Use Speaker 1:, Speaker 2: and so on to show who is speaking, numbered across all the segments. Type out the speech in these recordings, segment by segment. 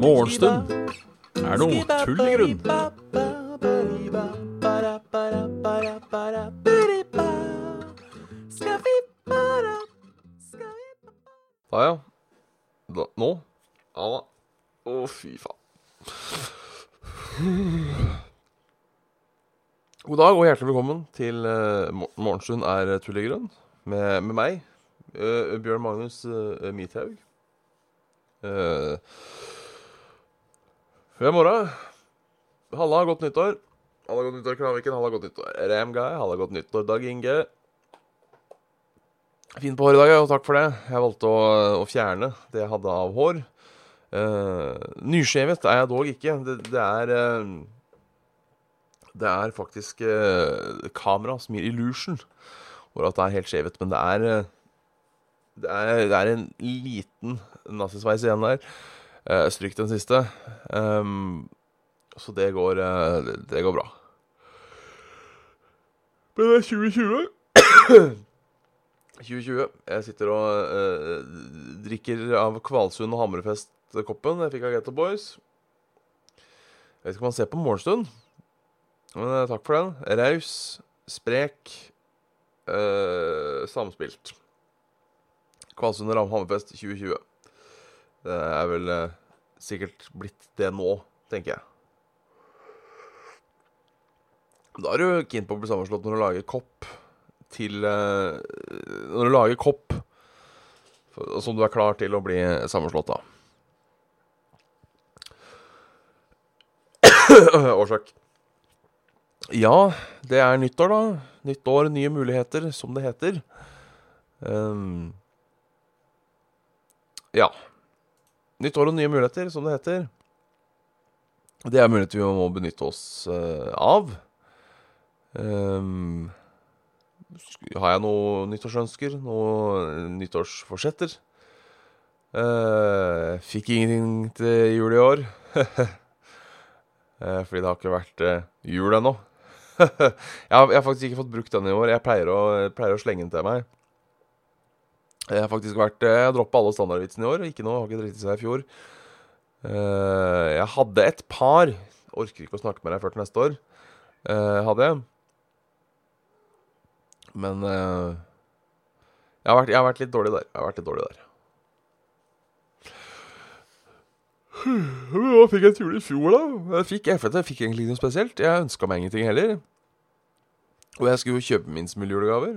Speaker 1: Morgenstund er noe tull i grunn.
Speaker 2: Dag og hjertelig velkommen til uh, Morgenstund er tull i grunn. Med, med meg, uh, Bjørn Magnus uh, Mithaug. Uh, morgen. Halla, godt nyttår. Halla, godt nyttår, Kraviken. Halla, godt nyttår, Remguy. Halla, godt nyttår, Dag Inge. Fint på håret i dag, og takk for det. Jeg valgte å, å fjerne det jeg hadde av hår. Uh, nyskjevet er jeg dog ikke. Det, det er uh, Det er faktisk eh, kamera som gir illusion over at det er helt skjevet. Men det er, det er Det er en liten nazisveis igjen der. Eh, Stryk den siste. Um, så det går det, det går bra. Men det er 2020. 2020. Jeg sitter og eh, drikker av Kvalsund og Hammerfest-koppen jeg fikk av Getto Boys. Jeg vet ikke om man ser på Morgenstund, men uh, takk for den. Raus, sprek, uh, samspilt. Kvalsund og Hammerfest 2020. Det er vel sikkert blitt det nå, tenker jeg. Da er du keen på å bli sammenslått når du lager kopp til uh, Når du lager kopp for, som du er klar til å bli sammenslått av. Årsak. Ja, det er nyttår, da. Nytt år, nye muligheter, som det heter. Um, ja. Nytt år og nye muligheter, som det heter. Det er muligheter vi må benytte oss uh, av. Um, har jeg noen nyttårsønsker? Noen nyttårsforsetter? Uh, fikk ingenting til jul i år. uh, fordi det har ikke vært jul ennå. jeg, har, jeg, har faktisk ikke fått brukt den i år. Jeg pleier å, pleier å slenge den til meg. Jeg har faktisk vært Jeg droppa alle standardvitsene i år. Ikke noe, har ikke driti seg i fjor. jeg hadde et par Orker ikke å snakke med deg før til neste år. hadde jeg. Men jeg, har vært, jeg, har vært, litt dårlig der. Jeg har vært litt dårlig der. Hva fikk jeg til jul i fjor, da? Jeg fikk, jeg fikk egentlig ikke noe spesielt. Jeg ønska meg ingenting heller. Og jeg skulle jo kjøpe minst mulig julegaver.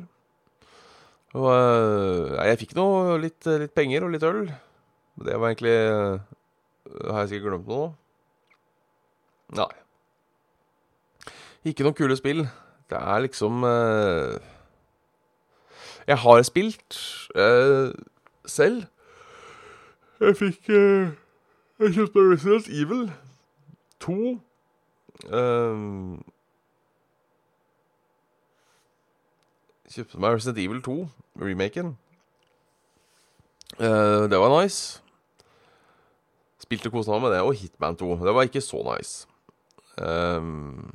Speaker 2: Og uh, jeg fikk noe litt, litt, penger og litt øl. Det var egentlig uh, Har jeg sikkert glemt noe? Nei. Ikke noen kule spill. Det er liksom jeg har spilt selv. Jeg fikk Jeg kjøpte Resident Evil 2. Uh, kjøpte meg Resident Evil 2, remaken. Uh, det var nice. Spilte og kosa meg med det. Og Hitman 2. Det var ikke så nice. Um,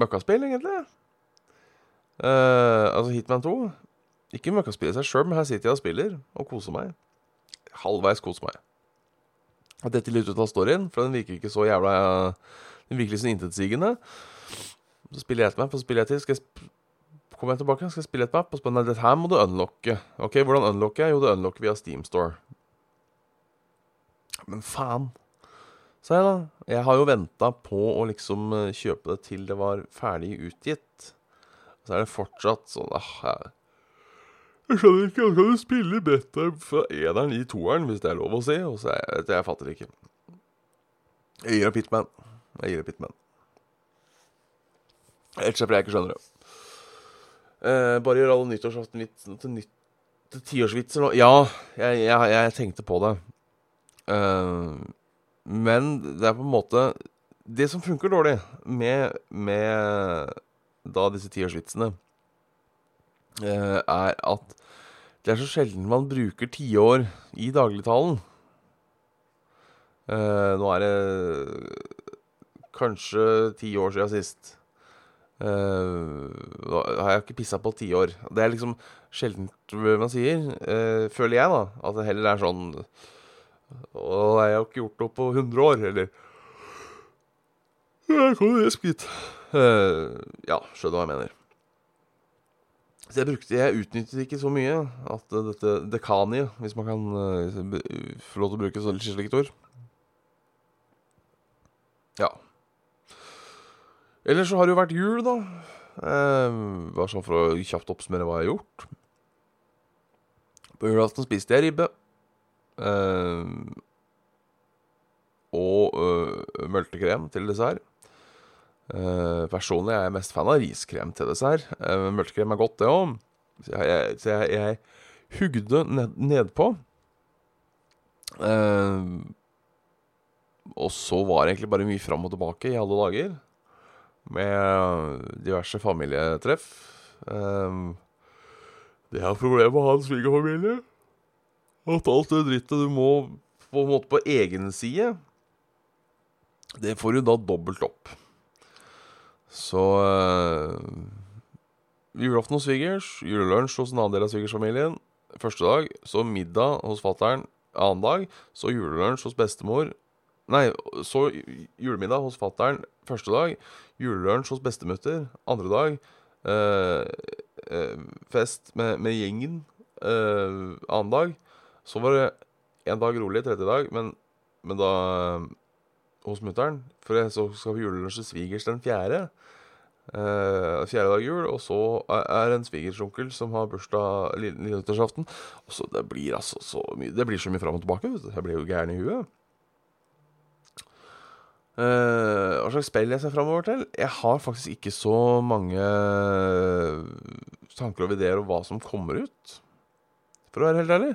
Speaker 2: Møkkaspill, egentlig. Uh, altså Hitman 2 Ikke møkkaspill i seg sjøl, men her sitter jeg og spiller og koser meg. Halvveis koser meg. At dette litt ut av storyen, for den virker ikke så jævla Den virker litt sånn intetsigende. Så spiller jeg etter meg, så spiller jeg til. Skal jeg Kommer jeg tilbake, skal jeg spille et map, og så dette her må du unlocke. Ok, hvordan unlocker jeg? Jo, du unlocker via Steam Store. Men faen, sa jeg da. Jeg har jo venta på å liksom eh, kjøpe det til det var ferdig utgitt. Så er det fortsatt sånn ah, jeg, skjønner ikke hvordan kan du spille beta fra eneren i toeren, hvis det er lov å si. Og så jeg, jeg fatter ikke. Jeg gir opp Hitman. Jeg gir opp Hitman. Ellers fordi jeg ikke skjønner det. Eh, bare gjør alle nyttårsaftenvitsene til, nytt, til tiårsvitser nå. Ja, jeg, jeg, jeg, tenkte på det. Uh, men det er på en måte Det som funker dårlig med, med da disse tiårsvitsene, uh, er at det er så sjelden man bruker tiår i dagligtalen. Nå er det kanskje ti år siden sist. Uh, har jeg ikke pissa på ti år. Det er liksom sjeldent man sier, uh, føler jeg, da. At det heller er sånn Og jeg har ikke gjort noe på 100 år, eller Jeg kan jo skritt. Uh, ja, skjønner hva jeg mener. Så jeg brukte Jeg utnyttet ikke så mye at dette dekaniet, hvis man kan uh, få lov til å bruke sånn slikt ord Ja. Ellers så har det jo vært jul, da. Eh, bare sånn for å kjapt oppsummere hva jeg har gjort. På julaften spiste jeg ribbe. Eh, og øh, multekrem til dessert. Eh, personlig er jeg mest fan av riskrem til dessert. Eh, multekrem er godt, det òg. Så jeg, så jeg, jeg hugde ned, nedpå. Eh, og så var det egentlig bare mye fram og tilbake i alle dager med diverse familietreff. Um, det er problemet med å ha en svigerfamilie. At alt det drittet du må på en måte på egen side, det får du da dobbelt opp. Så uh, Julaften hos svigers, julelunsj hos en annen del av svigersfamilien. Første dag, så middag hos fatter'n annen dag, så julelunsj hos bestemor Nei, så julemiddag hos fatter'n første dag. Julelunsj hos bestemutter andre dag. Eh, eh, fest med, med gjengen eh, annen dag. Så var det en dag rolig tredje dag, men, men da eh, hos mutter'n. For så skal vi julelunsj til svigers den fjerde. Uh, fjerde dag jul, og så er det en svigersonkel som har bursdag lille nyttårsaften. Og så det blir altså så mye Det blir så mye fram og tilbake. Jeg blir jo gæren i huet. Uh, hva slags spill jeg ser framover til? Jeg har faktisk ikke så mange tanker og ideer om hva som kommer ut. For å være helt ærlig.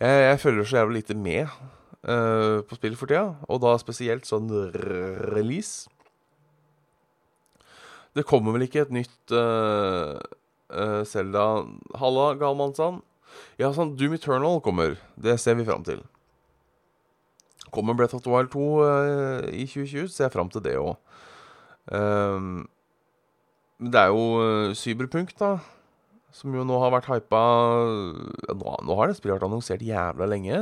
Speaker 2: Jeg, jeg følger så jævlig lite med uh, på spill for tida. Og da spesielt sånn release. Det kommer vel ikke et nytt uh, uh, Zelda Halla, Galmansan. Ja, sånn Doom Eternal kommer. Det ser vi fram til. Kommer Breath of the Wild 2 uh, i 2020, ser jeg fram til det òg. Um, det er jo uh, Cyberpunk, da. Som jo nå har vært hypa nå, nå, har det spillet vært annonsert jævla lenge.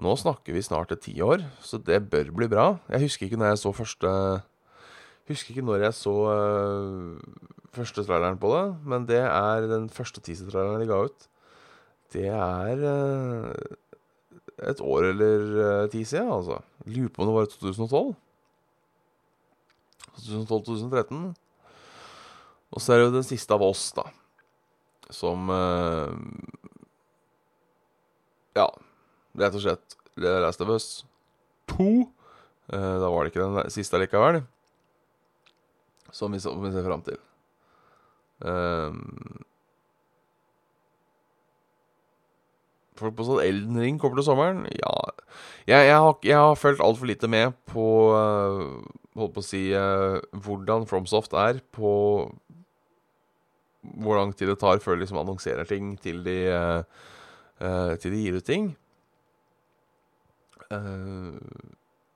Speaker 2: Nå snakker vi snart et tiår, så det bør bli bra. Jeg husker ikke når jeg så første Husker ikke når jeg så uh, første traileren på det, men det er den første teaser-traileren de ga ut. Det er uh, et år eller uh, ti siden, altså. Lurer på om det var 2012. 2012-2013. Og så er det jo den siste av oss, da. Som uh, Ja, rett og slett Last of Us 2. Uh, da var det ikke den siste likevel. Som vi, som vi ser fram til. Um, folk på sånn Elden Ring kommer til sommeren? Ja. Jeg, jeg, har, jeg har følt altfor lite med på uh, Holdt på å si uh, hvordan FromSoft er på hvor lang tid det tar før de liksom annonserer ting til de, uh, til de gir ut ting.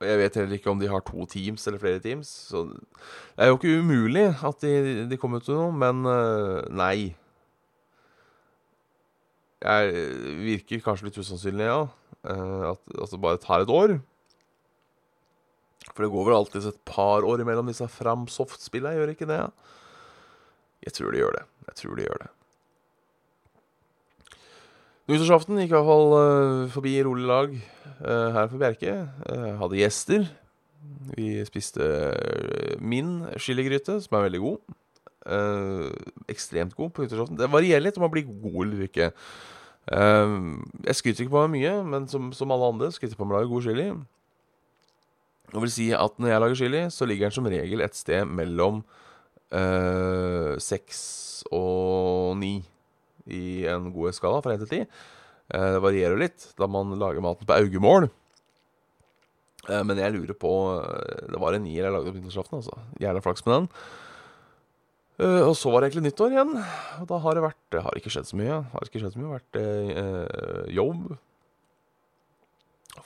Speaker 2: jeg vet heller ikke om de har to teams eller flere teams. Så det er jo ikke umulig at de, de kommer til noe, men nei. Jeg virker kanskje litt usannsynlig, ja. Uh, at, det bare tar et år. For det går vel alltid et par år imellom disse Framsoft-spillene, gjør ikke det? Ja? Jeg tror de gjør det. Jeg tror de gjør det. Nyttårsaften gikk i hvert fall uh, forbi rolig lag her for Bjerke. hadde gjester. Vi spiste min chiligryte, som er veldig god. Ekstremt god på nyttårsaften. Det varierer litt om man blir god eller ikke. Uh, jeg skryter ikke på meg mye, men som, som alle andre skryter på meg å lage god chili. Det vil si at når jeg lager chili, så ligger den som regel et sted mellom uh, og ni i en god skala fra én til ti. Uh, det varierer litt da man lager maten på augemål. Uh, men jeg lurer på Det var en nier jeg lagde på nyttårsaften, altså. Jævla flaks med den. Uh, og så var det egentlig nyttår igjen. Og da har det vært Det har ikke skjedd så mye. Det har ikke skjedd så mye. Vært uh, jobb.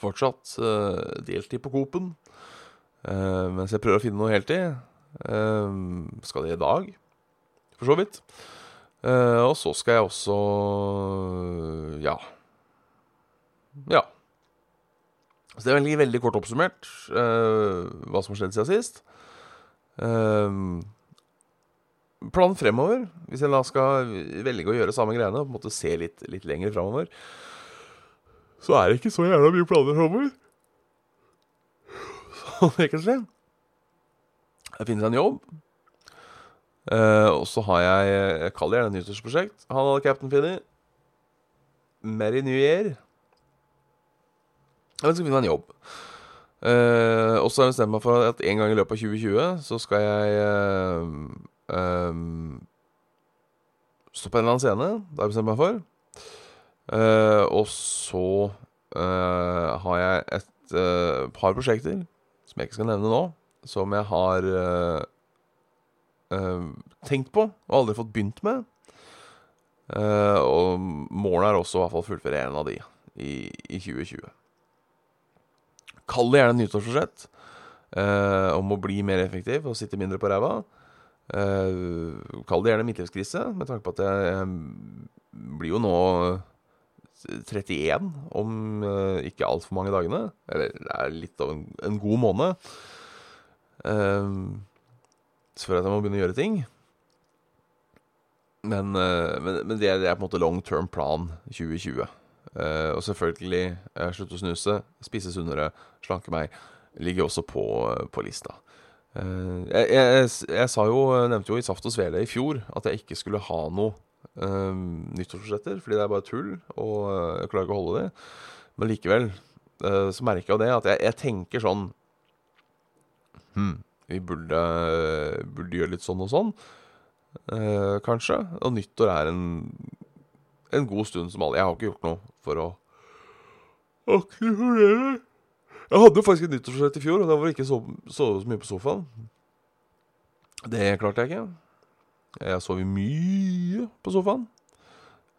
Speaker 2: Fortsatt uh, deltid på Coop-en. mens jeg prøver å finne noe heltid. Skal det i dag, for så vidt. Og så skal jeg også Ja. Ja. Så det er veldig, veldig kort oppsummert hva som har skjedd siden sist. Uh, planen fremover, hvis jeg da skal velge å gjøre samme greiene, og på en måte se litt, litt lenger fremover, så er det ikke så jævla mye planer fremover. Sånn egentlig. finner finnes en jobb. Uh, og så har jeg Jeg kaller det et nyttårsprosjekt. Han hadde Captain Finny. Merry New Year. Jeg skal finne en jobb. Uh, og så har jeg bestemt meg for at en gang i løpet av 2020 så skal jeg uh, um, stå på en eller annen scene. Det har jeg bestemt meg for. Uh, og så har jeg et par prosjekter som jeg ikke skal nevne nå, som jeg har tenkt på og aldri fått begynt med. og målet er også i hvert fall fullføre en av de i, i 2020. Kall det gjerne nyttårsforsett om å bli mer effektiv og sitte mindre på ræva. Eh, kall det gjerne midtlivskrise, med tanke på at jeg, jeg blir jo nå 31 om uh, ikke altfor mange dagene. Eller det er litt av en, en god måned. Uh, så føler jeg at jeg må begynne å gjøre ting. Men, uh, men, men det, det, er, på en måte long term plan 2020. Uh, og selvfølgelig uh, slutte å snuse, spise sunnere, slanke meg. Ligger også på, uh, på lista. Uh, jeg, jeg, jeg, sa jo, nevnte jo i Saft og Svele i fjor at jeg ikke skulle ha noe uh, nyttårsforsetter, fordi det er bare tull, og jeg klarer ikke å holde det. Men likevel så merker jeg det, at jeg, jeg tenker sånn hmm, vi burde, burde, gjøre litt sånn og sånn, kanskje. Og nyttår er en en god stund som alle. Jeg har ikke gjort noe for å aktivere Jeg hadde jo faktisk et nyttårsforsett i fjor, og da var det ikke sove så, så mye på sofaen. Det klarte jeg ikke. Jeg sov mye på sofaen.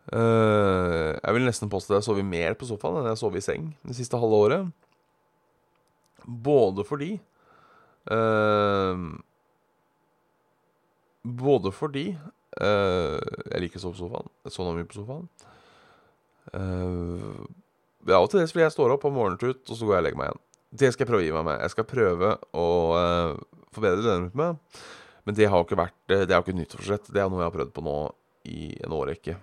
Speaker 2: Uh, jeg vil nesten påstå at jeg sover mer på sofaen enn jeg sov i seng det siste halve året. Både fordi uh, Både fordi Uh, jeg liker å sove på sofaen. Jeg sover mye på sofaen. Uh, ja, av og til fordi jeg står opp på morgentut, og så går jeg og legger meg igjen. Det skal jeg prøve å gi meg med. Jeg skal prøve å uh, forbedre døgnrytme. Men det har jo ikke vært Det er jo ikke nyttårsforsett. Det er noe jeg har prøvd på nå i en årrekke.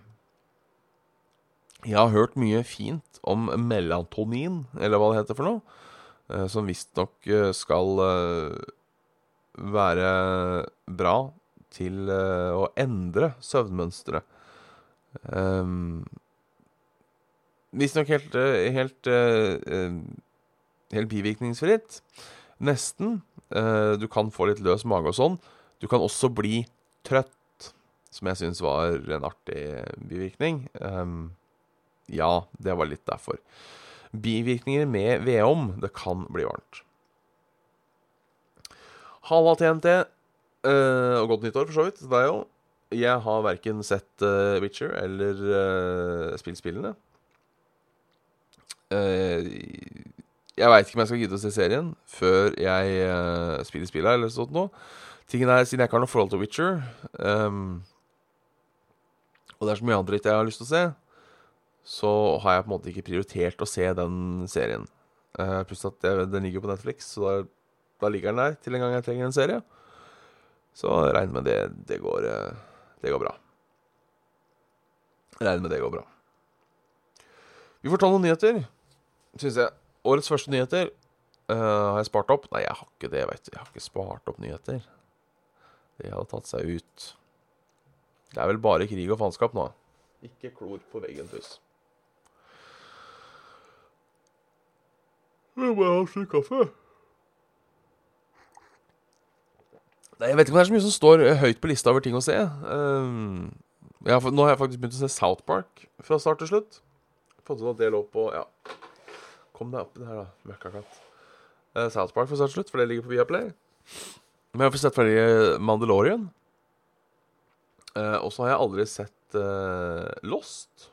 Speaker 2: Jeg har hørt mye fint om melatonin, eller hva det heter for noe, som visstnok skal være bra til uh, å endre søvnmønsteret. Um, Visstnok helt, uh, helt, uh, helt bivirkningsfritt. Nesten. Du kan få litt løs mage og sånn. Du kan også bli trøtt, som jeg syns var en artig bivirkning. Um, ja, det var litt derfor. Bivirkninger med vedom. Det kan bli varmt. Halla, TNT. Og godt nyttår, for så vidt. Det er jo Jeg har verken sett Witcher eller spilt spillene. Jeg veit ikke om jeg skal gidde å se serien før jeg spiller spillet eller sånt noe. Tingen er, Siden jeg ikke har noe forhold til Witcher, um, og det er så mye dritt jeg har lyst til å se, så har jeg på en måte ikke prioritert å se den serien. Pluss at jeg, den ligger på Netflix, så da, da ligger den der til en gang jeg trenger en serie. Så regner med det, det går, eh, det går bra. Regner med det går bra. Vi får ta noen nyheter, syns jeg. Årets første nyheter uh, har jeg spart opp. Nei, jeg har ikke det, veit du. Jeg har ikke spart opp nyheter. Det hadde tatt seg ut. Det er vel bare krig og faenskap nå. Ikke klor på veggen, puss. Jeg må ha en kaffe. Nei, Jeg vet ikke om det er så mye som står høyt på lista over ting å se. Um, har, nå har jeg faktisk begynt å se South Park fra start til slutt. Fått ut at det lå på Ja, Kom deg opp i det her, da, møkkakatt. Uh, eh, South Park får snart slutt, for det ligger på Viaplay. Men jeg får sett ferdig eh, Mandalorian. Uh, og så har jeg aldri sett uh, Lost.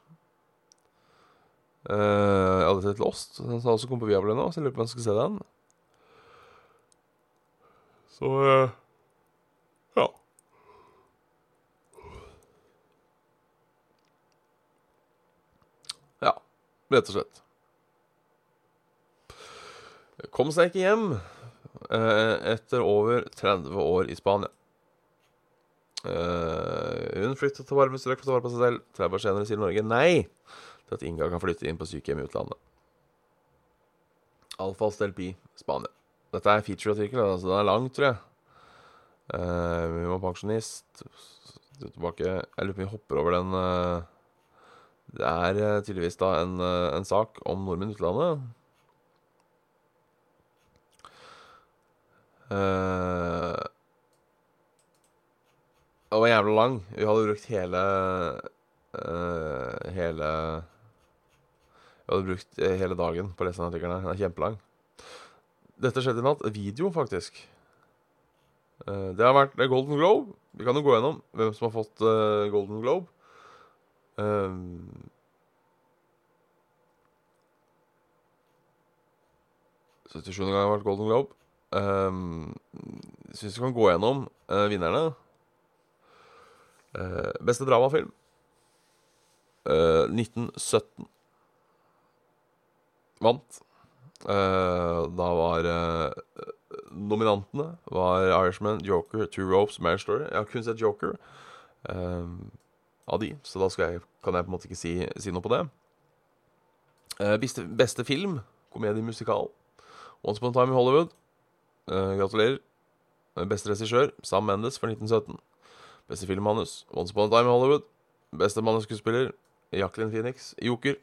Speaker 2: Uh, jeg har aldri sett Lost. Den har også kommet på Viaplay nå, så jeg lurer på om jeg skal se den. Så ja. Ja, rett og slett. Kom seg ikke hjem eh, etter over 30 år i Spania. Eh, hun flyttet til varme strøk for å ta vare på seg selv. 30 år senere sier Norge nei til at Inga kan flytte inn på sykehjem i utlandet. Alfals del Pi, Spania. Dette er featureartikkel, altså den er lang, tror jeg. Uh, vi var pensjonist. Tilbake Jeg lurer på om vi hopper over den Det er tydeligvis da en, en, sak om nordmenn i utlandet. Uh, den var jævla lang. Vi hadde brukt hele uh, Hele Vi hadde brukt eh, hele dagen på å lese den artikkelen. Er kjempelang. Dette skjedde i natt. Video, faktisk. Uh, det har vært Golden Globe. Vi kan jo gå gjennom hvem som har fått uh, Golden Globe. Um, 77. gang har vært Golden Globe. Um, Syns vi kan gå gjennom uh, vinnerne. Uh, beste dramafilm uh, 1917 vant. Uh, da var nominantene var Irishman, Joker, Two Ropes, Marriage Story. Jeg har kun sett Joker av de, så da jeg, kan jeg på en måte ikke si, si noe på det. Beste, beste, film, komediemusikal, Once Upon a Time in Hollywood. Gratulerer. Beste regissør, Sam Mendes for 1917. Beste filmmanus Once Upon a Time in Hollywood. Beste mannsskuespiller Jacqueline Phoenix i Joker.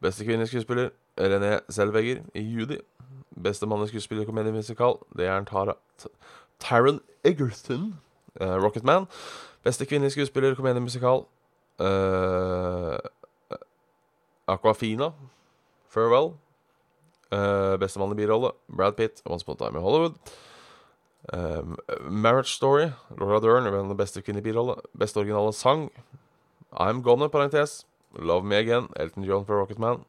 Speaker 2: Beste kvinnelige skuespiller René Selvegger i Judy. Beste mannsskuespiller i komediemusikal det er Tara Taron Egerton, uh, Rocketman. Beste kvinnelige skuespiller i komediemusikal uh, Aquafina, Farewell. Uh, Bestemann i birolle Brad Pitt, Once Upon a Time in Hollywood. Um, Marriage Story, Laura Dern, den beste kvinnelige birolle. Beste originale sang, I'm Gonna, parentes. Love Me Again, Elton John for Rocketman.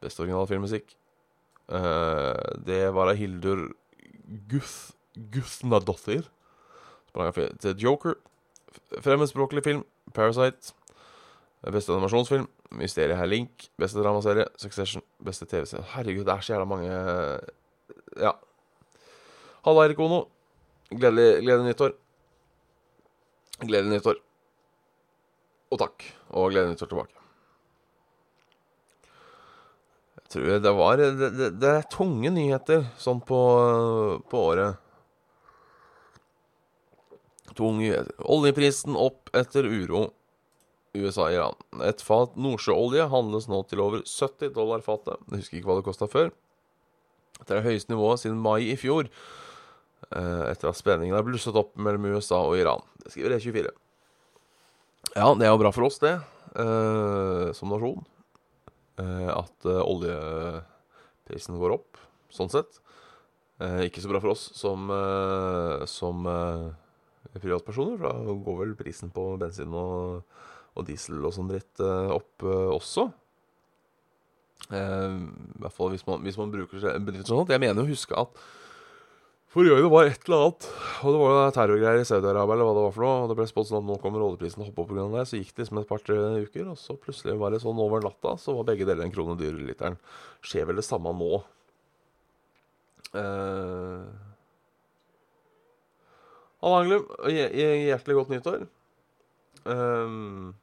Speaker 2: Beste originale filmmusikk. Uh, det var av Hildur Guth Guthnadottir. Til Joker. Fremmedspråklig film, Parasite. Beste animasjonsfilm, Mysteriet her Link. Beste dramaserie, Succession. Beste TV-serie Herregud, det er så jævla mange Ja. Halla, Erik Ono. Gledelig, gledelig nyttår. Gledelig nyttår. Og takk. Og gledelig nyttår tilbake. Jeg tror det var Det, det, det er tunge nyheter sånn på, på året. Tunge nyheter. Oljeprisen opp etter uro. USA-Iran. Et fat nordsjøolje handles nå til over 70 dollar fatet. Jeg husker ikke hva det kosta før. Det er det høyeste nivået siden mai i fjor. Eh, etter at spenningen har blusset opp mellom USA og Iran. Det skriver E24. Ja, det er jo bra for oss, det, eh, som nasjon. Eh, at oljeprisen går opp, sånn sett. ikke så bra for oss som, som privatpersoner, for da går vel prisen på bensin og, og diesel og sånn dritt opp også. I hvert fall hvis man, hvis man bruker bedrifter sånn. Jeg mener å huske at Forrige det var et eller annet, og det var terrorgreier i Saudi-Arabia, eller hva det var for noe, og det ble spådd sånn at nå kommer oljeprisen hoppe opp pga. det, så gikk det liksom et par-tre uker, og så plutselig var det sånn over natta, så var begge deler en krone dyrere literen. Skjer vel det samme nå? Uh... Halla, Anglum. Hjertelig godt nyttår. Um...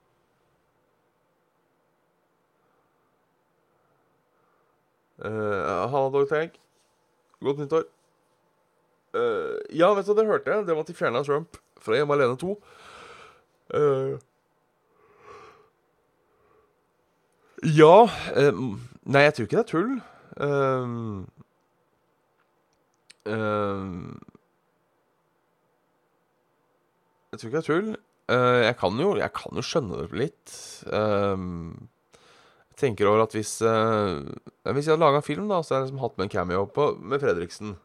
Speaker 2: Uh, Halla, Dog Tank. Godt nyttår. Uh, ja, vet du, det hørte jeg. Det var at de fjerna Trump fra Hjemme alene 2. Uh, eh, ja um, Nei, jeg tror ikke det er tull. jeg tror ikke det er tull. Jeg, kan jo, jeg kan jo skjønne det litt. jeg tenker over at hvis Hvis jeg hadde laga en film, da, så hadde jeg liksom hatt med en cameo på, med Fredriksen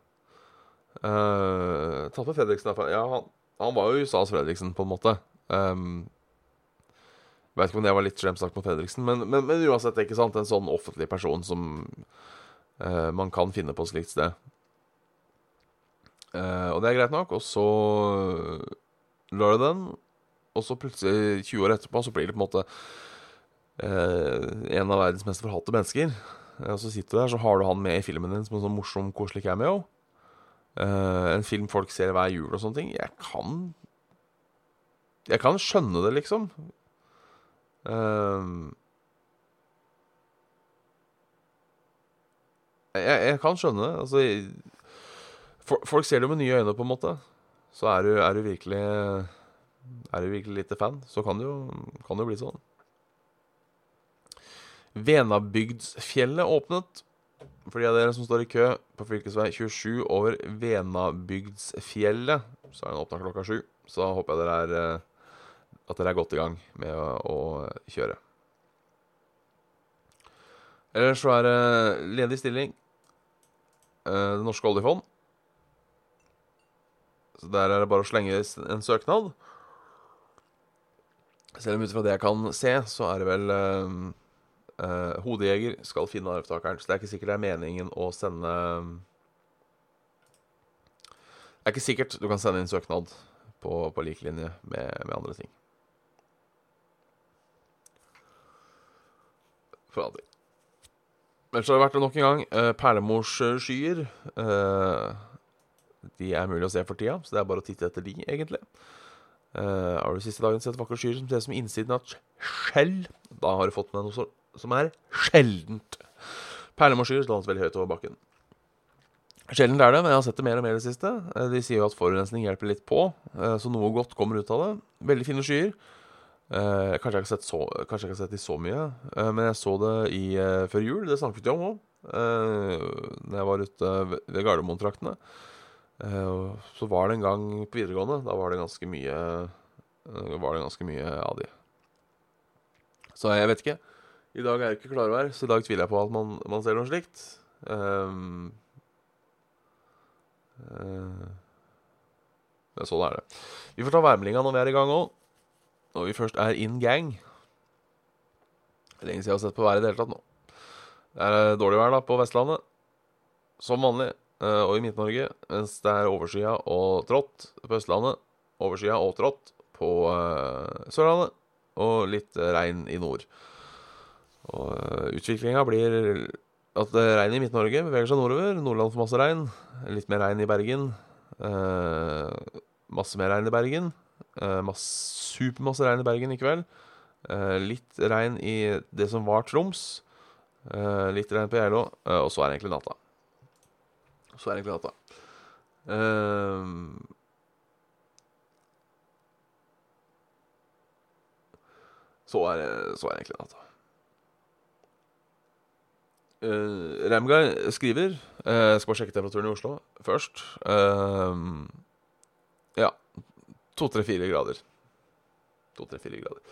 Speaker 2: Uh, tatt med Fredriksen Ja, han, han, var jo USAs Fredriksen, på en måte. Um, Veit ikke om det var litt slemt sagt mot Fredriksen, men, men, men, uansett, ikke sant? En sånn offentlig person som uh, man kan finne på et slikt sted. Uh, og det er greit nok. Og så den, og så plutselig, 20 år etterpå, så blir det på en måte eh, en av verdens mest forhatte mennesker. Eh, Og så sitter du der, så har du han med i filmen din som en sånn morsom, koselig cameo. Eh, en film folk ser hver jul og sånne ting. Jeg kan Jeg kan skjønne det, liksom. Eh, jeg, jeg kan skjønne det. Altså Folk ser det med nye øyne, på en måte. Så er du, er du virkelig Er du virkelig lite fan, så kan det jo, kan det jo bli sånn. Venabygdsfjellet åpnet. For de av dere som står i kø på fv. 27 over Venabygdsfjellet, så er den åpna klokka sju. Så håper jeg dere er eh, at dere er godt i gang med å, å kjøre. Ellers så er det ledig stilling. Eh, Det norske oljefond. Så der er det bare å slenge en søknad. Selv om ut fra det jeg kan se, så er det vel uh, eh, Hodejeger skal finne arvtakeren. Så det er ikke sikkert det er meningen å sende Det er ikke sikkert du kan sende inn søknad på, på lik linje med, med andre ting. For alltid. Så har det vært det nok en gang. Uh, Perlemorsskyer. Uh, de er mulig å se for tida, så det er bare å titte etter de, egentlig. Uh, har du siste dagen sett vakre skyer som ser ut som innsiden av skjell? Da har du fått med noe som er sjeldent. Perlemorsskyer dannes veldig høyt over bakken. Sjeldent er det, men jeg har sett det mer og mer i det siste. Eh, De sier jo at forurensning hjelper litt på, eh, så noe godt kommer ut av det. Veldig fine skyer. Kanskje, jeg ikke har sett så, kanskje jeg har sett de så mye, men jeg så det i, før jul. Det snakket vi om òg, da jeg var ute ved Gardermoen-traktene. Eh, så var det en gang på videregående. Da var det ganske mye eh, Var det ganske mye av de. Så jeg vet ikke. I dag er det ikke klarvær, så i dag tviler jeg på at man, man ser noe slikt. Um, uh, men sånn er det. Vi får ta værmeldinga når vi er i gang òg. Når vi først er in gang. Lenge siden jeg har sett på været i det hele tatt nå. Det er eh, dårlig vær da på Vestlandet. Som vanlig. Eh, Og i Midt-Norge. Mens det er overskya og trått på Østlandet. Overskya og trått på eh, Sørlandet. Og litt eh, regn i nord. Og uh, utviklinga blir at regnet i Midt-Norge beveger seg nordover. Nordland får masse regn. Litt mer regn i Bergen. Eh, masse mer regn i Bergen. Masse, supermasse regn i Bergen i kveld. Eh, litt regn i det som var Troms. Eh, litt regn på Geilo. eh, og så er det egentlig natta. Så er det egentlig natta. Eh, så, er det, så er det egentlig natta. Uh, Ramguy skriver Jeg skal bare sjekke temperaturen i Oslo først. Uh, ja. To-tre-fire grader. To-tre-fire grader.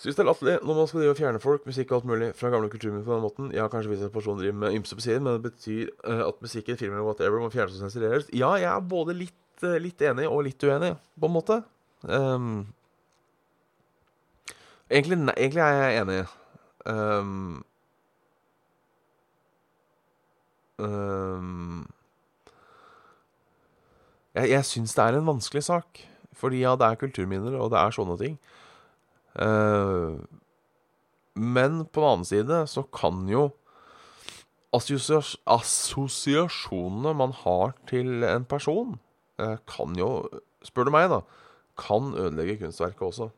Speaker 2: Syns det er latterlig når man skal drive og fjerne folk, musikk og alt mulig fra gamle kulturminner på den måten. Ja, kanskje hvis en person driver med ymse på siden, men det betyr uh, at musikken, filmen eller whatever må fjernes og sensureres. Ja, jeg er både litt, uh, litt enig og litt uenig, på en måte. Um, egentlig, nei, egentlig er jeg enig. Um, um, jeg jeg syns det er en vanskelig sak. Fordi ja, det er kulturminner, og det er sånne ting. Eh, men på den annen side så kan jo assosiasjonene man har til en person, eh, kan jo, spør du meg, da, kan ødelegge kunstverket også.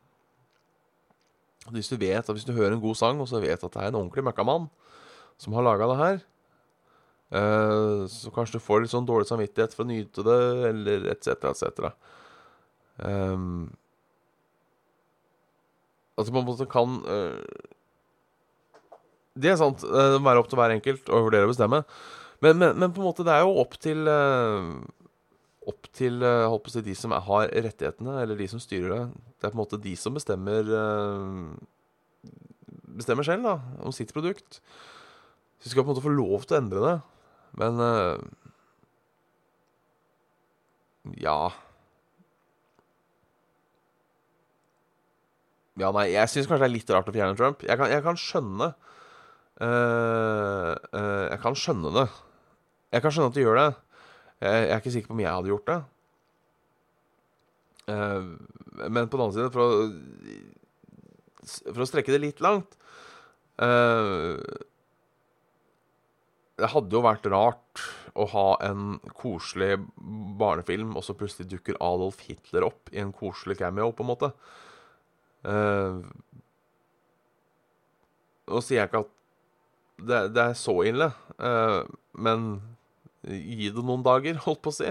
Speaker 2: Hvis du vet, hvis du hører en god sang, og så vet at det er en ordentlig møkkamann som har laga det her, eh, så kanskje du får litt sånn dårlig samvittighet for å nyte det, eller etc., etc. Um, at det på en måte kan øh, Det er sant. Det må være opp til hver enkelt å vurdere og bestemme. Men, men, men på en måte, det er jo opp til øh, Opp til holdt på å si, de som har rettighetene, eller de som styrer det. Det er på en måte de som bestemmer Bestemmer selv, da, om sitt produkt. Så de skal på en måte få lov til å endre det. Men Ja Ja, nei, jeg syns kanskje det er litt rart å fjerne Trump. Jeg kan, jeg kan skjønne uh, uh, Jeg kan skjønne det. Jeg kan skjønne at de gjør det. Jeg, jeg er ikke sikker på om jeg hadde gjort det. Uh, men på den annen side for å, For å strekke det litt langt Det hadde jo vært rart å ha en koselig barnefilm, og så plutselig dukker Adolf Hitler opp i en koselig cameo, på en måte. Nå sier jeg ikke at det, det er så ille, eh, men gi det noen dager, holdt på å si.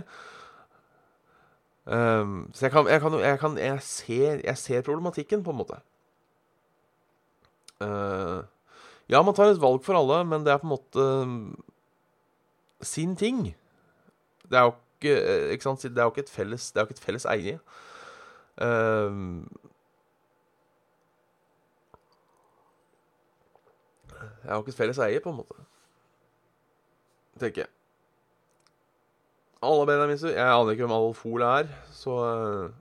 Speaker 2: Um, så jeg kan, jeg, kan, jeg, kan jeg, ser, jeg, ser, problematikken, på en måte. Uh, ja, man tar et valg for alle, men det er på en måte um, sin ting. Det er jo ikke, ikke sant? Det er jo ikke et felles, felles eie. Um, det har ikke felles eie, på en måte. Tenker jeg. Alle Benjaminser. Jeg aner ikke hvem Hoel er, så uh...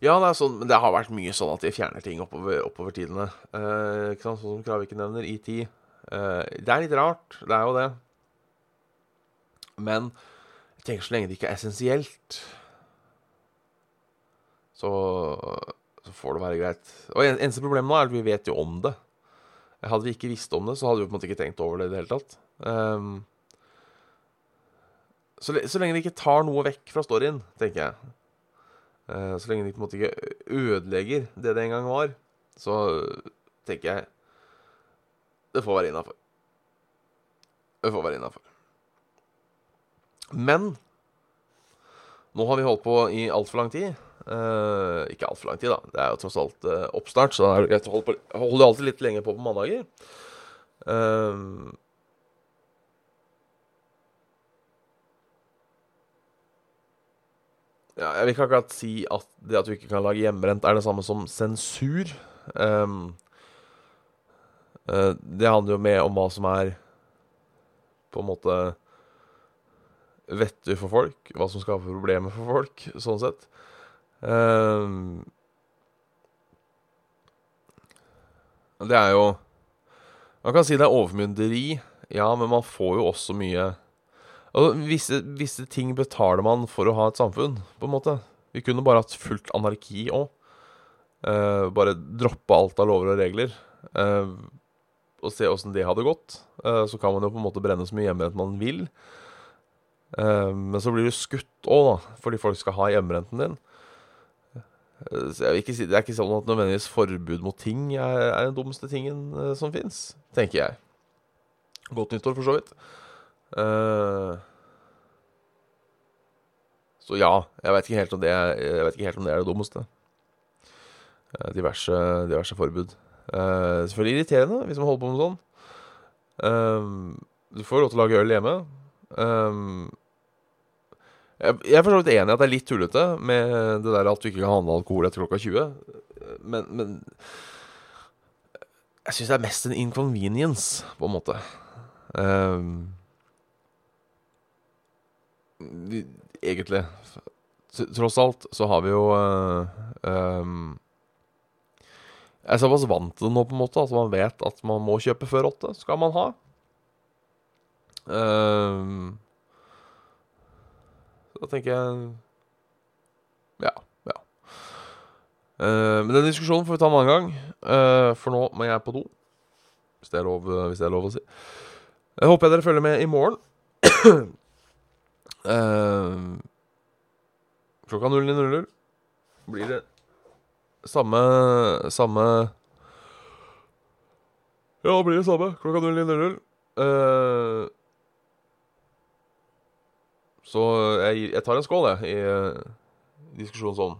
Speaker 2: Ja, det er sånn, men det har vært mye sånn at de fjerner ting oppover, oppover tidene. Eh, ikke sant? Sånn som Kraviken nevner, ET. Eh, det er litt rart, det er jo det. Men jeg tenker så lenge det ikke er essensielt, så, så får det være greit. Og en, Eneste problemet nå er at vi vet jo om det. Hadde vi ikke visst om det, så hadde vi på en måte ikke tenkt over det i det hele tatt. Um, så, så, lenge de ikke tar noe vekk fra storyen, tenker jeg. Uh, så lenge de på en måte ikke ødelegger det det en gang var, så tenker jeg Det får være innafor. Det får være innafor. Men nå har vi holdt på i altfor lang tid. Uh, ikke altfor lang tid, da. Det er jo tross alt uh, oppstart, så jeg holder alltid litt lenger på på mandager. Uh, ja, Jeg vil ikke akkurat si at det at du ikke kan lage hjemmebrent, er det samme som sensur. Um, uh, det handler jo mer om hva som er på en måte vettig for folk. Hva som skaper problemer for folk, sånn sett. Um, det er jo Man kan si det er overmynderi, ja, men man får jo også mye Altså, visse, visse, ting betaler man for å ha et samfunn, på en måte. Vi kunne bare hatt fullt anarki òg. Uh, eh, bare droppe alt av lover og regler. Uh, og se åssen det hadde gått. Uh, så kan man jo på en måte brenne så mye hjemmebrent man vil. men så blir du skutt òg, da, fordi folk skal ha hjemmebrenten din. Så jeg vil ikke si, Det er ikke sånn at nødvendigvis forbud mot ting er, er den dummeste tingen som fins, tenker jeg. Godt nyttår, for så vidt. Uh, så ja, jeg vet ikke helt om det, jeg vet ikke helt om det er det dummeste. Uh, diverse, diverse, forbud. Uh, selvfølgelig irriterende hvis man holder på med sånn. du får lov til å lage øl hjemme. jeg, jeg er for så vidt enig i at det er litt tullete med det der at du ikke kan handle alkohol etter klokka 20. Men, men jeg syns det er mest en inconvenience, på en måte. Um, egentlig Tross alt så har vi jo uh, um, Jeg er såpass vant til det nå, på en måte, at man vet at man må kjøpe før åtte. Skal man ha. Um, da tenker jeg Ja. ja. Uh, men den diskusjonen får vi ta en annen gang, uh, for nå må jeg på do. Hvis det lov, hvis det er lov å si. Jeg håper jeg dere følger med i morgen. Uh, klokka 09.00 blir det samme Samme Ja, blir det samme. Klokka 09.00. Uh, eh, så jeg, jeg, tar en skål, jeg, i diskusjonen sånn.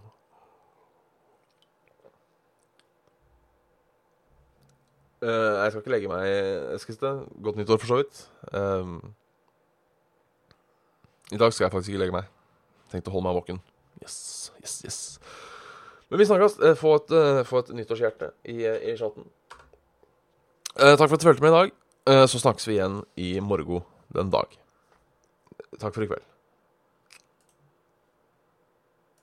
Speaker 2: Uh, jeg skal ikke legge meg, Eskilstad. Godt nyttår, for så vidt. Um, i dag skal jeg faktisk ikke legge meg. Tenkte å holde meg våken. Yes, yes, yes. Men vi snakkes. Uh, få et, uh, få et nyttårshjerte i, eh, i chatten. Uh, takk for at du fulgte med i dag. Så snakkes vi igjen i morgen den dag. Takk for i kveld.